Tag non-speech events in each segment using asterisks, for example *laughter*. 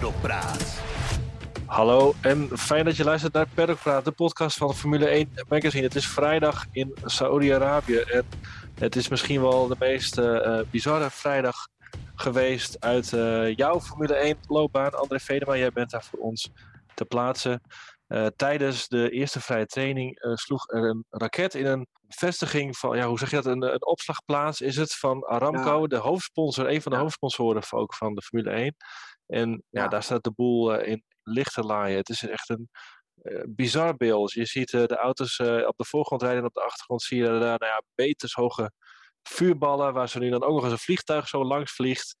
Paddock. Hallo en fijn dat je luistert naar Paddock Praat, de podcast van Formule 1 Magazine. Het is vrijdag in Saoedi-Arabië en het is misschien wel de meest uh, bizarre vrijdag geweest uit uh, jouw Formule 1 loopbaan. André Vedema, jij bent daar voor ons te plaatsen. Tijdens de eerste vrije training sloeg er een raket in een vestiging van, ja, hoe zeg je dat, een, een opslagplaats is het van Aramco, ja. de hoofdsponsor, een van de hoofdsponsoren ook van de Formule 1. En ja, daar staat de boel uh, in lichte laaien. Het is echt een bizar beeld. Je ziet de auto's op de voorgrond rijden en op de achtergrond zie je daar nou ja, metershoge vuurballen, waar ze nu dan ook nog eens een vliegtuig zo langs vliegt.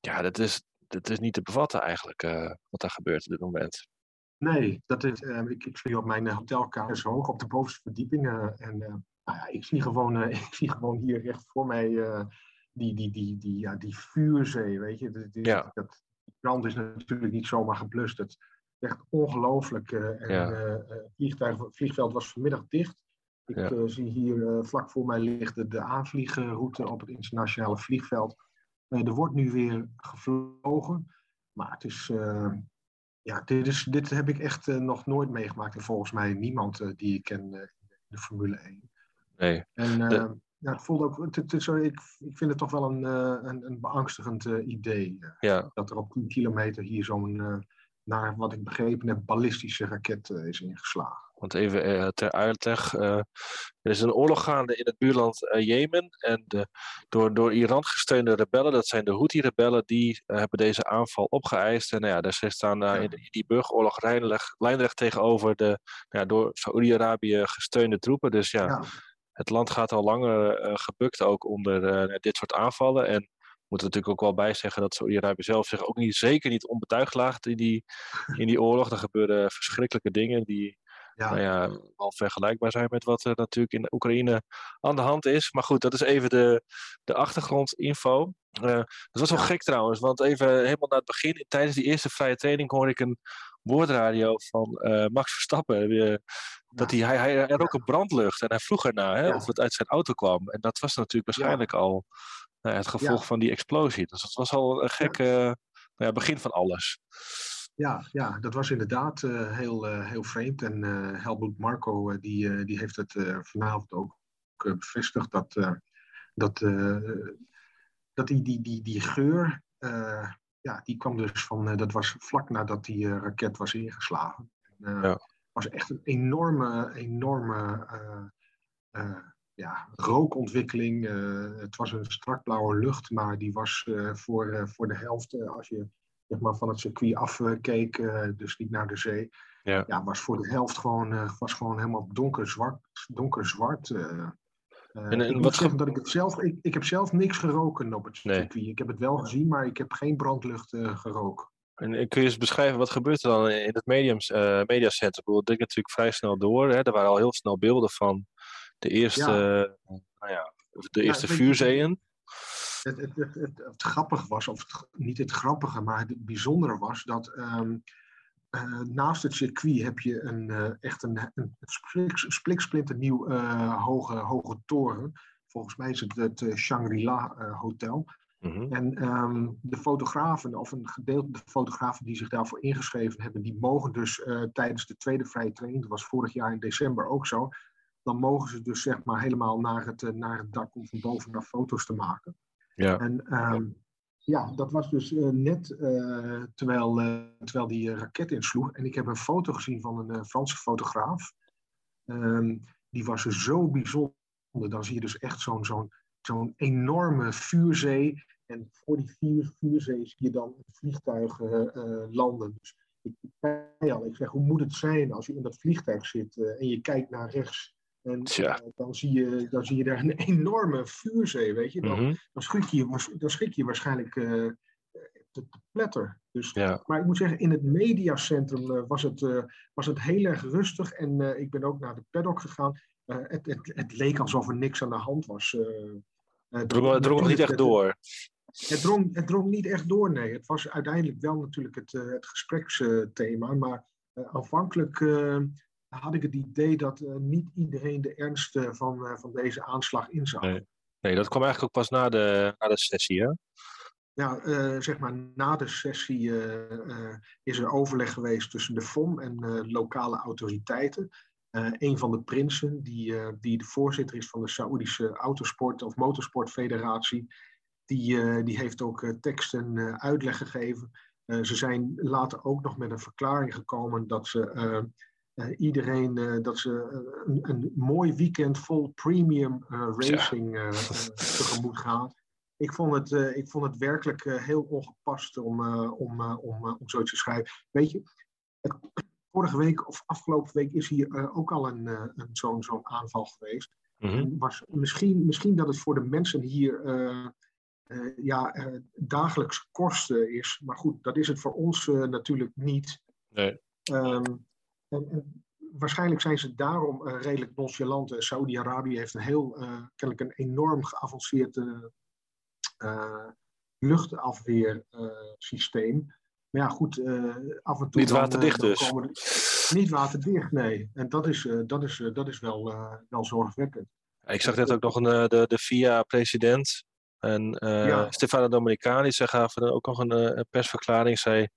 Ja, dat is, dat is niet te bevatten eigenlijk, wat daar gebeurt op dit moment. Nee, dat is, uh, ik, ik zie op mijn hotelkamer zo hoog op de bovenste verdieping. Uh, en nou ja, ik, zie gewoon, *laughs* ik zie gewoon hier recht voor mij die, die, die, die, ja, die vuurzee, weet je. Ja. dat, die brand is natuurlijk niet zomaar geblust. Het is echt ongelooflijk. en Ja. het vliegtuig, het vliegveld was vanmiddag dicht. Ik Ja. zie hier vlak voor mij ligt de, de aanvliegroute op het internationale vliegveld. er wordt nu weer gevlogen. Maar het is, ja, dit, is, dit heb ik echt uh, nog nooit meegemaakt. En volgens mij niemand uh, die ik ken uh, in de Formule 1. Nee. En De- ja, het voelde ook, het, ik, ik vind het toch wel een, een, een beangstigend idee. Ja, Dat er op 10 kilometer hier zo'n, naar wat ik begrepen heb, ballistische raket is ingeslagen. Want even eh, ter uitleg. eh, er is een oorlog gaande in het buurland eh, Jemen. En de, door, door Iran gesteunde rebellen, dat zijn de Houthi-rebellen, die hebben deze aanval opgeëist. En nou ja, daar staan daar Ja. in, die burgeroorlog lijnrecht, lijnrecht tegenover de nou ja, door Saoedi-Arabië gesteunde troepen. Dus ja, Ja, het land gaat al langer gebukt ook onder eh, dit soort aanvallen. En we moeten natuurlijk ook wel bij zeggen dat Saoedi-Arabië zelf zich ook niet, zeker niet onbetuigd laat in die, in die oorlog. Er gebeuren verschrikkelijke dingen die ja, nou ja, wel vergelijkbaar zijn met wat er natuurlijk in Oekraïne aan de hand is. Maar goed, dat is even de, de achtergrondinfo. Eh dat was wel Ja. gek trouwens, want even helemaal naar het begin, tijdens die eerste vrije training hoorde ik een woordradio van eh, Max Verstappen. eh, dat hij, hij, rook een brandlucht en hij vroeg erna hè, of het uit zijn auto kwam. En dat was natuurlijk waarschijnlijk al nou het gevolg van die explosie. Dus dat was al een gek nou ja, begin van alles. Ja, ja, dat was inderdaad eh, heel, eh, heel vreemd. En Helmut Marco die, die heeft het vanavond ook bevestigd dat, dat, dat die, die, die, die geur, ja, die kwam dus van, dat was vlak nadat die raket was ingeslagen. En, Ja. was echt een enorme, enorme ja, rookontwikkeling. Het was een strakblauwe lucht, maar die was voor, voor de helft, als je zeg maar, van het circuit afkeek, eh, dus niet naar de zee, Ja. ja, was voor de helft gewoon, eh, was gewoon helemaal donkerzwart. donkerzwart eh. Eh, En- en ik wat zeggen dat ik het zelf, ik, ik heb zelf niks geroken op het Nee. circuit. Ik heb het wel gezien, maar ik heb geen brandlucht eh, geroken. En kun je eens beschrijven, wat gebeurt er dan in het mediums, eh mediacenter? Ik bedoel, natuurlijk vrij snel door. Hè? Er waren al heel snel beelden van de eerste, eh, nou ja, de eerste vuurzeeën. Het, het, was, of niet het grappige, maar het bijzondere was dat ehm, eh, naast het circuit heb je een, eh, echt een, een spliksplinternieuw eh, hoge, hoge toren. Volgens mij is het het Shangri-La Hotel. Mhm. En ehm, de fotografen, of een gedeelte de fotografen die zich daarvoor ingeschreven hebben, die mogen dus tijdens de tweede vrije training, dat was vorig jaar in december ook zo, dan mogen ze dus zeg maar helemaal naar het, naar het dak om van bovenaf foto's te maken. Ja. En ehm, ja, dat was dus eh, net eh, terwijl, eh, terwijl die raket insloeg. En ik heb een foto gezien van een Franse fotograaf. Ehm, die was zo bijzonder. Dan zie je dus echt zo'n zo'n zo'n enorme vuurzee. En voor die vuur, vuurzee zie je dan een vliegtuig eh, landen. Dus ik ik zei al, ik zeg, hoe moet het zijn als je in dat vliegtuig zit en je kijkt naar rechts. En Tja. eh, dan, zie je, dan zie je daar een enorme vuurzee, weet je. Dan, Mhm. dan, schrik, je, dan schrik je waarschijnlijk eh, te, te pletter. Dus, Ja. Maar ik moet zeggen, in het mediacentrum was, het, was het heel erg rustig. En ik ben ook naar de paddock gegaan. Het, het, het leek alsof er niks aan de hand was. Het drong, het drong niet echt door. Het, drong, het drong niet echt door, nee. Het was uiteindelijk wel natuurlijk het, het gespreksthema. maar aanvankelijk had ik het idee dat eh, niet iedereen de ernst eh, van, eh, van deze aanslag inzag. Nee. Nee, dat kwam eigenlijk ook pas na de, na de sessie, hè? ja, uh, zeg maar na de sessie is er overleg geweest tussen de FOM en lokale autoriteiten. een van de prinsen, die, die de voorzitter is van de Saoedische Autosport- of Motorsportfederatie, die, die heeft ook tekst en uitleg gegeven. ze zijn later ook nog met een verklaring gekomen dat ze iedereen dat ze een, een, mooi weekend vol premium racing ja. tegemoet gaan ik vond het, uh, ik vond het werkelijk uh, heel ongepast om, uh, om, om, om zoiets te schrijven. Weet je, vorige week of afgelopen week is hier ook al een, een zo'n zo'n aanval geweest. Mm -hmm. was misschien, misschien dat het voor de mensen hier ja, dagelijks kosten is. Maar goed, dat is het voor ons natuurlijk niet. Nee. Um, en, en, waarschijnlijk zijn ze daarom redelijk nonchalant. Saudi-Arabië heeft een heel, kennelijk een enorm geavanceerd uh, luchtafweersysteem. maar ja, goed, uh, af en toe. Niet waterdicht dan, dus. niet waterdicht, nee. En dat is, uh, dat is, dat is wel, wel zorgwekkend. Ik zag net ook nog een, de, de VIA-president en ja. Stefano Domenicani. Zij gaven ook nog een, een, persverklaring. Zij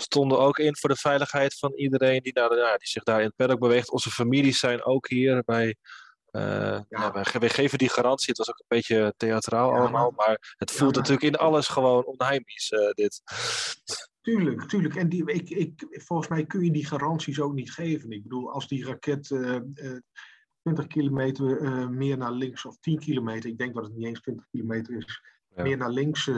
stonden ook in voor de veiligheid van iedereen die, nou, die zich daar in het paddock beweegt. Onze families zijn ook hier bij uh, ja. we, geven die garantie. Het was ook een beetje theatraal allemaal, maar het voelt natuurlijk in alles gewoon onheimisch, uh, dit. Tuurlijk, tuurlijk. En die, ik, ik, volgens mij kun je die garanties ook niet geven. Ik bedoel, als die raket uh, uh, 20 kilometer meer naar links of 10 kilometer, ik denk dat het niet eens 20 kilometer is, ja. meer naar links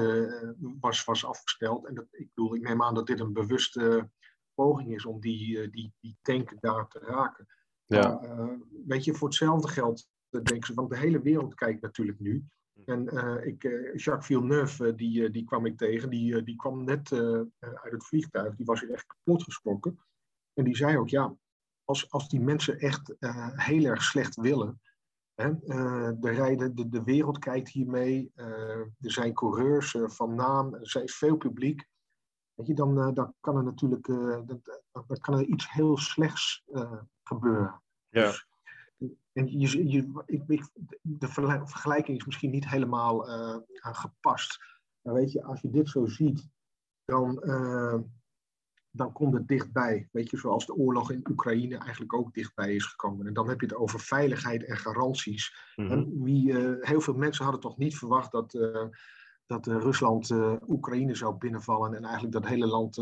was, was afgesteld. En dat, ik bedoel, ik neem aan dat dit een bewuste poging is om die, die, die tank daar te raken. Ja. Uh, weet je, voor hetzelfde geld denken ze, want de hele wereld kijkt natuurlijk nu. En uh, ik, uh, Jacques Villeneuve, die, die kwam ik tegen, die, die kwam net uit het vliegtuig, die was echt kapot geschrokken. En die zei ook, ja, als, als die mensen echt heel erg slecht willen, hè, de, rijden, de, de wereld kijkt hiermee, er zijn coureurs van naam, er is veel publiek. Weet je, dan, dan kan er natuurlijk dan, dan kan er iets heel slechts gebeuren. Ja. Dus, en je, je, ik, ik, de vergelijking is misschien niet helemaal gepast. Maar weet je, als je dit zo ziet, dan, dan komt het dichtbij. Weet je, zoals de oorlog in Oekraïne eigenlijk ook dichtbij is gekomen. En dan heb je het over veiligheid en garanties. Mhm. En wie, uh, heel veel mensen hadden toch niet verwacht dat, dat Rusland Oekraïne zou binnenvallen. En eigenlijk dat hele land,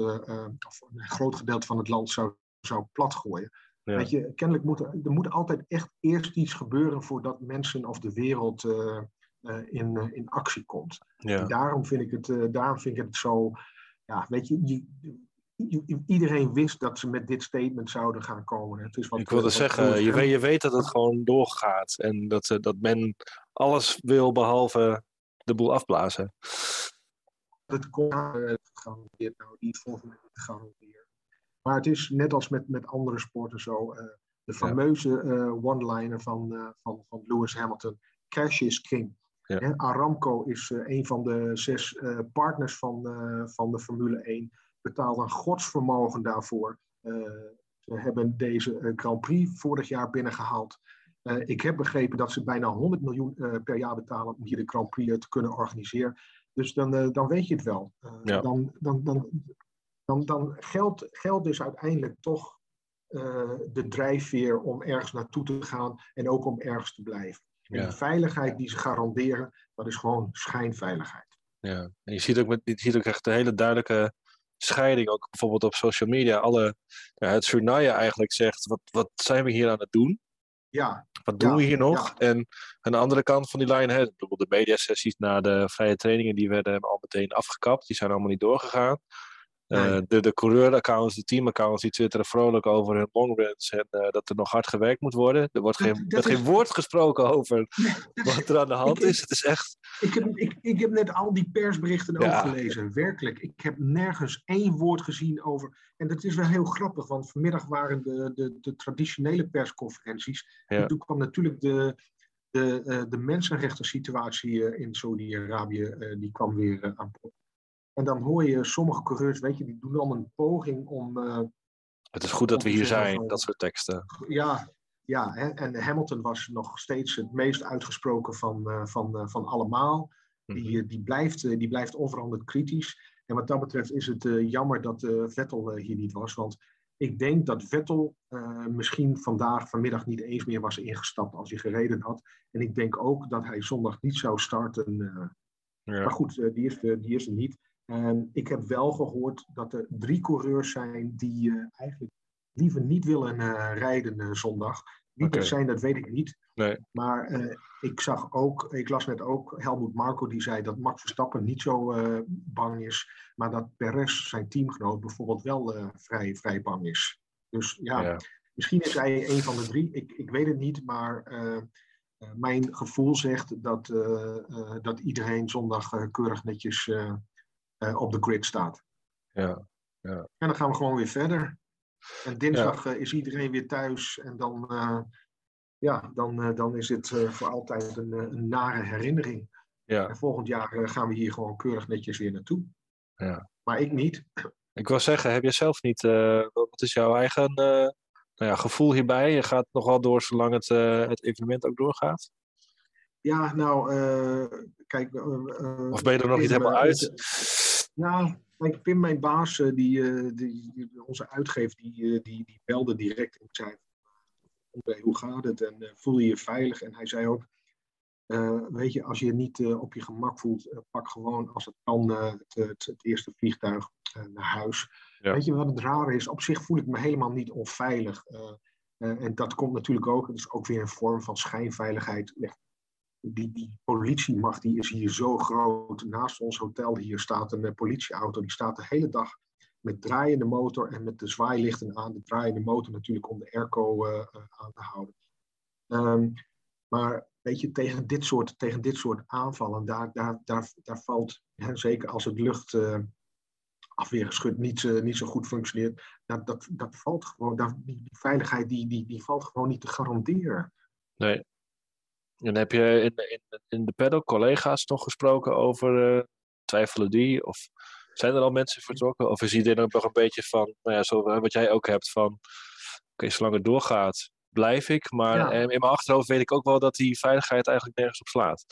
of een groot gedeelte van het land zou, zou platgooien. Ja. Weet je, kennelijk moet er, er moet altijd echt eerst iets gebeuren voordat mensen of de wereld in, in actie komt. Ja. En daarom vind ik het, daarom vind ik het zo. Ja, weet je, je, je, iedereen wist dat ze met dit statement zouden gaan komen. Het is wat, ik wilde zeggen, je weet, je weet dat het gewoon doorgaat en dat, dat men alles wil behalve de boel afblazen. Het komt gegarandeerd, nou, die volgende gegarandeerd. Maar het is net als met, met andere sporten zo. Uh, de fameuze uh, one-liner van, uh, van, van Lewis Hamilton: Cash is king. Ja. Aramco is een van de zes partners van, van de Formule 1. Betaalt een godsvermogen daarvoor. ze hebben deze Grand Prix vorig jaar binnengehaald. ik heb begrepen dat ze bijna 100 miljoen per jaar betalen om hier de Grand Prix te kunnen organiseren. Dus dan, dan weet je het wel. Ja. dan, dan, dan, dan, dan geldt, geldt dus uiteindelijk toch uh, de drijfveer om ergens naartoe te gaan en ook om ergens te blijven. Ja. En de veiligheid die ze garanderen, dat is gewoon schijnveiligheid. Ja, en je ziet ook, met, je ziet ook echt een hele duidelijke scheiding, ook bijvoorbeeld op social media. Alle, ja, het journaal eigenlijk zegt, wat, wat zijn we hier aan het doen? Ja. Wat doen ja, we hier nog? ja. En aan de andere kant van die lijn, hè, bijvoorbeeld de mediasessies na de vrije trainingen, die werden al meteen afgekapt. Die zijn allemaal niet doorgegaan. Uh, de, de coureur-accounts, de team-accounts, die twitteren vrolijk over hun longruns en uh, dat er nog hard gewerkt moet worden. Er wordt geen, Dat- is- geen woord gesproken over *laughs* wat er aan de hand Ik- is. Het is echt. Ik heb, ik, ik heb net al die persberichten Ja. ook gelezen, werkelijk. Ik heb nergens één woord gezien over. En dat is wel heel grappig, want vanmiddag waren de, de, de traditionele persconferenties. Ja. En toen kwam natuurlijk de, de, eh, de mensenrechten-situatie eh, in Saudi-Arabië, eh, die kwam weer eh, aan bod. En dan hoor je sommige coureurs, weet je, die doen dan een poging om. eh, Het is goed dat we hier zijn, van- dat soort teksten. ja, ja hè, en Hamilton was nog steeds het meest uitgesproken van, eh, van, eh, van allemaal. Die, die, blijft, die blijft onveranderd kritisch. En wat dat betreft is het jammer dat Vettel hier niet was. Want ik denk dat Vettel misschien vandaag, vanmiddag niet eens meer was ingestapt als hij gereden had. En ik denk ook dat hij zondag niet zou starten. Ja. Maar goed, die, is, die is er niet. Ik heb wel gehoord dat er drie coureurs zijn die eigenlijk liever niet willen rijden zondag. Wie dat zijn, dat weet ik niet. Nee. Maar eh, ik zag ook, ik las net ook Helmoet Marco die zei dat Max Verstappen niet zo bang is, maar dat Perez, zijn teamgenoot, bijvoorbeeld wel vrij, vrij bang is. Dus ja, ja, misschien is hij een van de drie. Ik, ik weet het niet, maar mijn gevoel zegt dat, dat iedereen zondag keurig netjes op de grid staat. Ja, ja. En dan gaan we gewoon weer verder. En dinsdag ja. is iedereen weer thuis en dan ja, dan, dan is het voor altijd een, een, nare herinnering. Ja. En volgend jaar gaan we hier gewoon keurig netjes weer naartoe. Ja. Maar ik niet. Ik wil zeggen, heb je zelf niet, wat is jouw eigen nou ja, gevoel hierbij? Je gaat nog wel door zolang het, het evenement ook doorgaat? Ja, nou, kijk. of ben je er nog niet helemaal uit? Nou, kijk, Pim, mijn baas, die, die, onze uitgever, die, die, die belde direct en zei hoe gaat het en uh, voel je je veilig? En hij zei ook, uh, weet je, als je je niet uh, op je gemak voelt, pak gewoon als het kan het, het, het, eerste vliegtuig naar huis. Ja. Weet je wat het rare is? Op zich voel ik me helemaal niet onveilig. en dat komt natuurlijk ook, het is ook weer een vorm van schijnveiligheid. Die, politiemacht die is hier zo groot. Naast ons hotel hier staat een politieauto. Die staat de hele dag met draaiende motor en met de zwaailichten aan. De draaiende motor natuurlijk om de airco uh, aan te houden. Um, maar weet je, tegen dit soort, tegen dit soort aanvallen, daar, daar, daar, daar valt, hè, zeker als het luchtafweergeschut niet, uh, niet zo goed functioneert, dat, dat, dat valt gewoon, die, die veiligheid die, die, die valt gewoon niet te garanderen. Nee. En heb je in, in, in de paddock collega's nog gesproken over twijfelen die? Of zijn er al mensen vertrokken? Of is iedereen ook nog een beetje van, nou ja, zo, wat jij ook hebt van, oké, okay, zolang het doorgaat, blijf ik. Maar ja. in mijn achterhoofd weet ik ook wel dat die veiligheid eigenlijk nergens op slaat.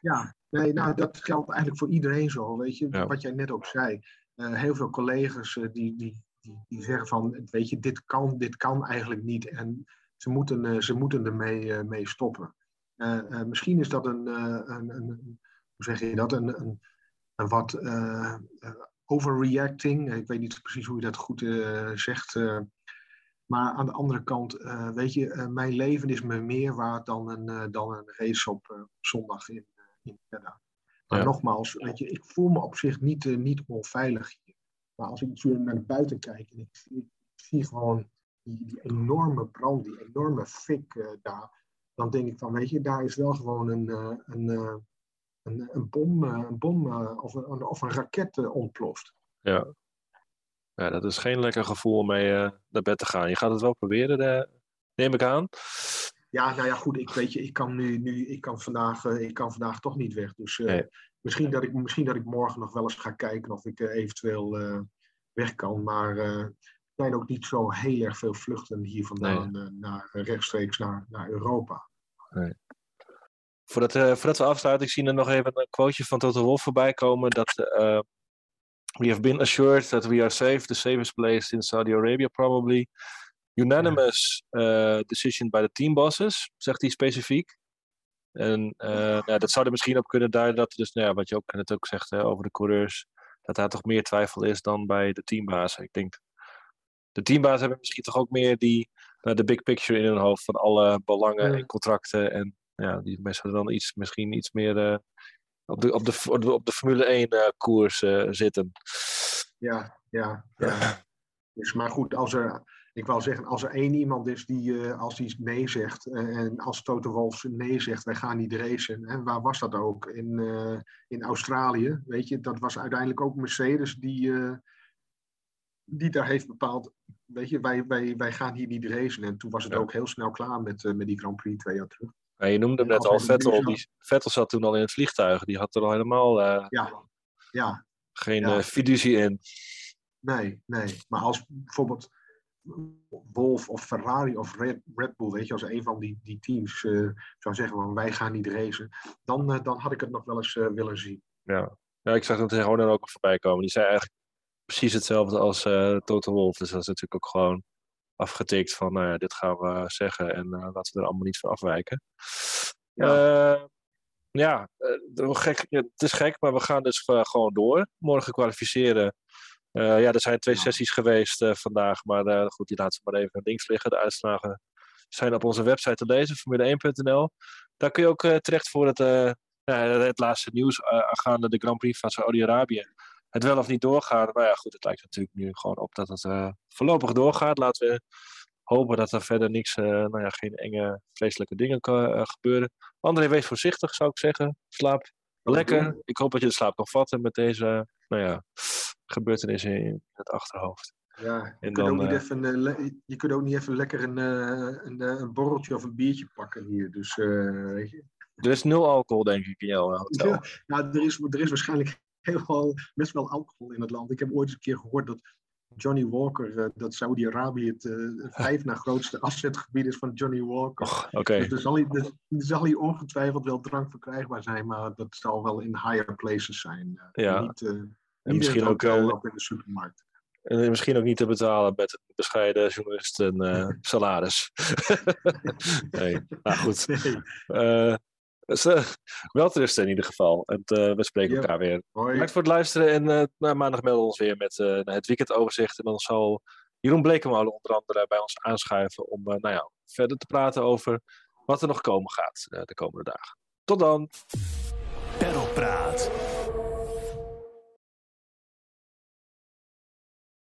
Ja, nee, nou, dat geldt eigenlijk voor iedereen zo. Weet je, ja. wat jij net ook zei. Uh, heel veel collega's uh, die, die, die, die, zeggen van, weet je, dit kan, dit kan eigenlijk niet. En ze moeten, uh, ze moeten ermee mee stoppen. Misschien is dat een, een, een, hoe zeg je dat, een, een een wat overreacting. Ik weet niet precies hoe je dat goed zegt. Maar aan de andere kant, weet je, mijn leven is me meer waard dan een, dan een race op zondag in, in Jeddah. Maar Ja. nogmaals, weet je, ik voel me op zich niet, niet onveilig hier. Maar als ik natuurlijk naar buiten kijk en ik, zie- ik zie gewoon die, die enorme brand, die enorme fik eh, daar, dan denk ik van, weet je, daar is wel gewoon een, eh, een, eh, een, een bom, eh, een bom of, een, of een raket ontploft. Ja. ja, dat is geen lekker gevoel om mee naar bed te gaan. Je gaat het wel proberen, neem ik aan. Ja, nou ja, goed, ik weet je, ik kan nu, nu ik kan vandaag, ik kan vandaag toch niet weg. Dus misschien, dat ik, misschien dat ik morgen nog wel eens ga kijken of ik eventueel weg kan. Maar zijn ook niet zo heel erg veel vluchten hier vandaan eh, naar, rechtstreeks naar, naar Europa. Voordat, eh, voordat we afsluiten, ik zie er nog even een quoteje van Toto Wolff voorbij komen. Dat eh, we have been assured that we are safe, the safest place in Saudi Arabia probably. Unanimous eh, decision by the team bosses, zegt hij specifiek. En eh, dat zou er misschien op kunnen duiden dat, dus, nou ja, wat je ook net ook zegt hè, over de coureurs, dat daar toch meer twijfel is dan bij de teambazen. Ik denk, de teambazen hebben misschien toch ook meer die, nou, de big picture in hun hoofd van alle belangen en contracten en ja, die mensen dan iets, misschien iets meer eh, op, de, op, de, op, de, op de Formule 1 eh, koers eh, zitten. Ja, ja, ja. Dus, maar goed, als er, ik wou zeggen, als er één iemand is die, eh, als die nee zegt, eh, en als Toto Wolff nee zegt, wij gaan niet racen. En waar was dat ook? In, eh, in Australië, weet je, dat was uiteindelijk ook Mercedes die, eh, die daar heeft bepaald, weet je, wij, wij, wij gaan hier niet racen. En toen was het Ja. ook heel snel klaar met, eh, met die Grand Prix twee jaar terug. Ja, je noemde hem net al, Vettel. Die, Vettel zat toen al in het vliegtuig. Die had er al helemaal eh, Ja, ja, geen Ja. eh, fiducie in. nee, nee. Maar als bijvoorbeeld Wolf of Ferrari of Red, Red Bull, weet je, als een van die, die teams zou zeggen van wij gaan niet racen, dan, dan had ik het nog wel eens willen zien. Ja. ja, ik zag het er ook voorbij komen. Die zei eigenlijk precies hetzelfde als Toto Wolf. Dus dat is natuurlijk ook gewoon afgetikt van nou ja, dit gaan we zeggen en laten we er allemaal niet van afwijken. Ja, ja gek, het is gek, maar we gaan dus gewoon door. Morgen kwalificeren uh, ja, er zijn twee sessies geweest uh, vandaag, maar uh, goed, die laten we maar even links liggen. De uitslagen zijn op onze website te lezen, formule1.nl. Daar kun je ook terecht voor het, het laatste nieuws aangaande de Grand Prix van Saudi-Arabië. Het wel of niet doorgaan. Maar ja, goed, het lijkt natuurlijk nu gewoon op dat het voorlopig doorgaat. Laten we hopen dat er verder niks, nou ja, geen enge, vreselijke dingen gebeuren. André, wees voorzichtig, zou ik zeggen. Slaap lekker. Ik hoop dat je de slaap nog vatten met deze, nou ja, gebeurtenissen in het achterhoofd. Ja, je, kunt ook niet uh, even, uh, je kunt ook niet even lekker een, uh, een, een, borreltje of een biertje pakken hier. Dus, weet je. Er is nul alcohol, denk ik, in jouw hotel. *laughs* Ja, nou, er, is, er is waarschijnlijk heel best wel alcohol in het land. Ik heb ooit eens een keer gehoord dat Johnny Walker, dat Saudi-Arabië het vijf na grootste afzetgebied is van Johnny Walker. Oh, okay. Dus er zal, hij, er zal hij ongetwijfeld wel drank verkrijgbaar zijn, maar dat zal wel in higher places zijn. ja. Niet, en misschien ook wel in de supermarkt. En misschien ook niet te betalen met een bescheiden journalist en uh, salaris. *laughs* nee, nou goed. Nee. Dus, uh, wel in ieder geval. En we spreken elkaar weer. Bedankt voor het luisteren. En maandag melden we ons weer met het weekendoverzicht. En dan zal Jeroen Blekemolen onder andere bij ons aanschuiven om nou ja, verder te praten over wat er nog komen gaat de komende dagen. Tot dan. Perlpraat.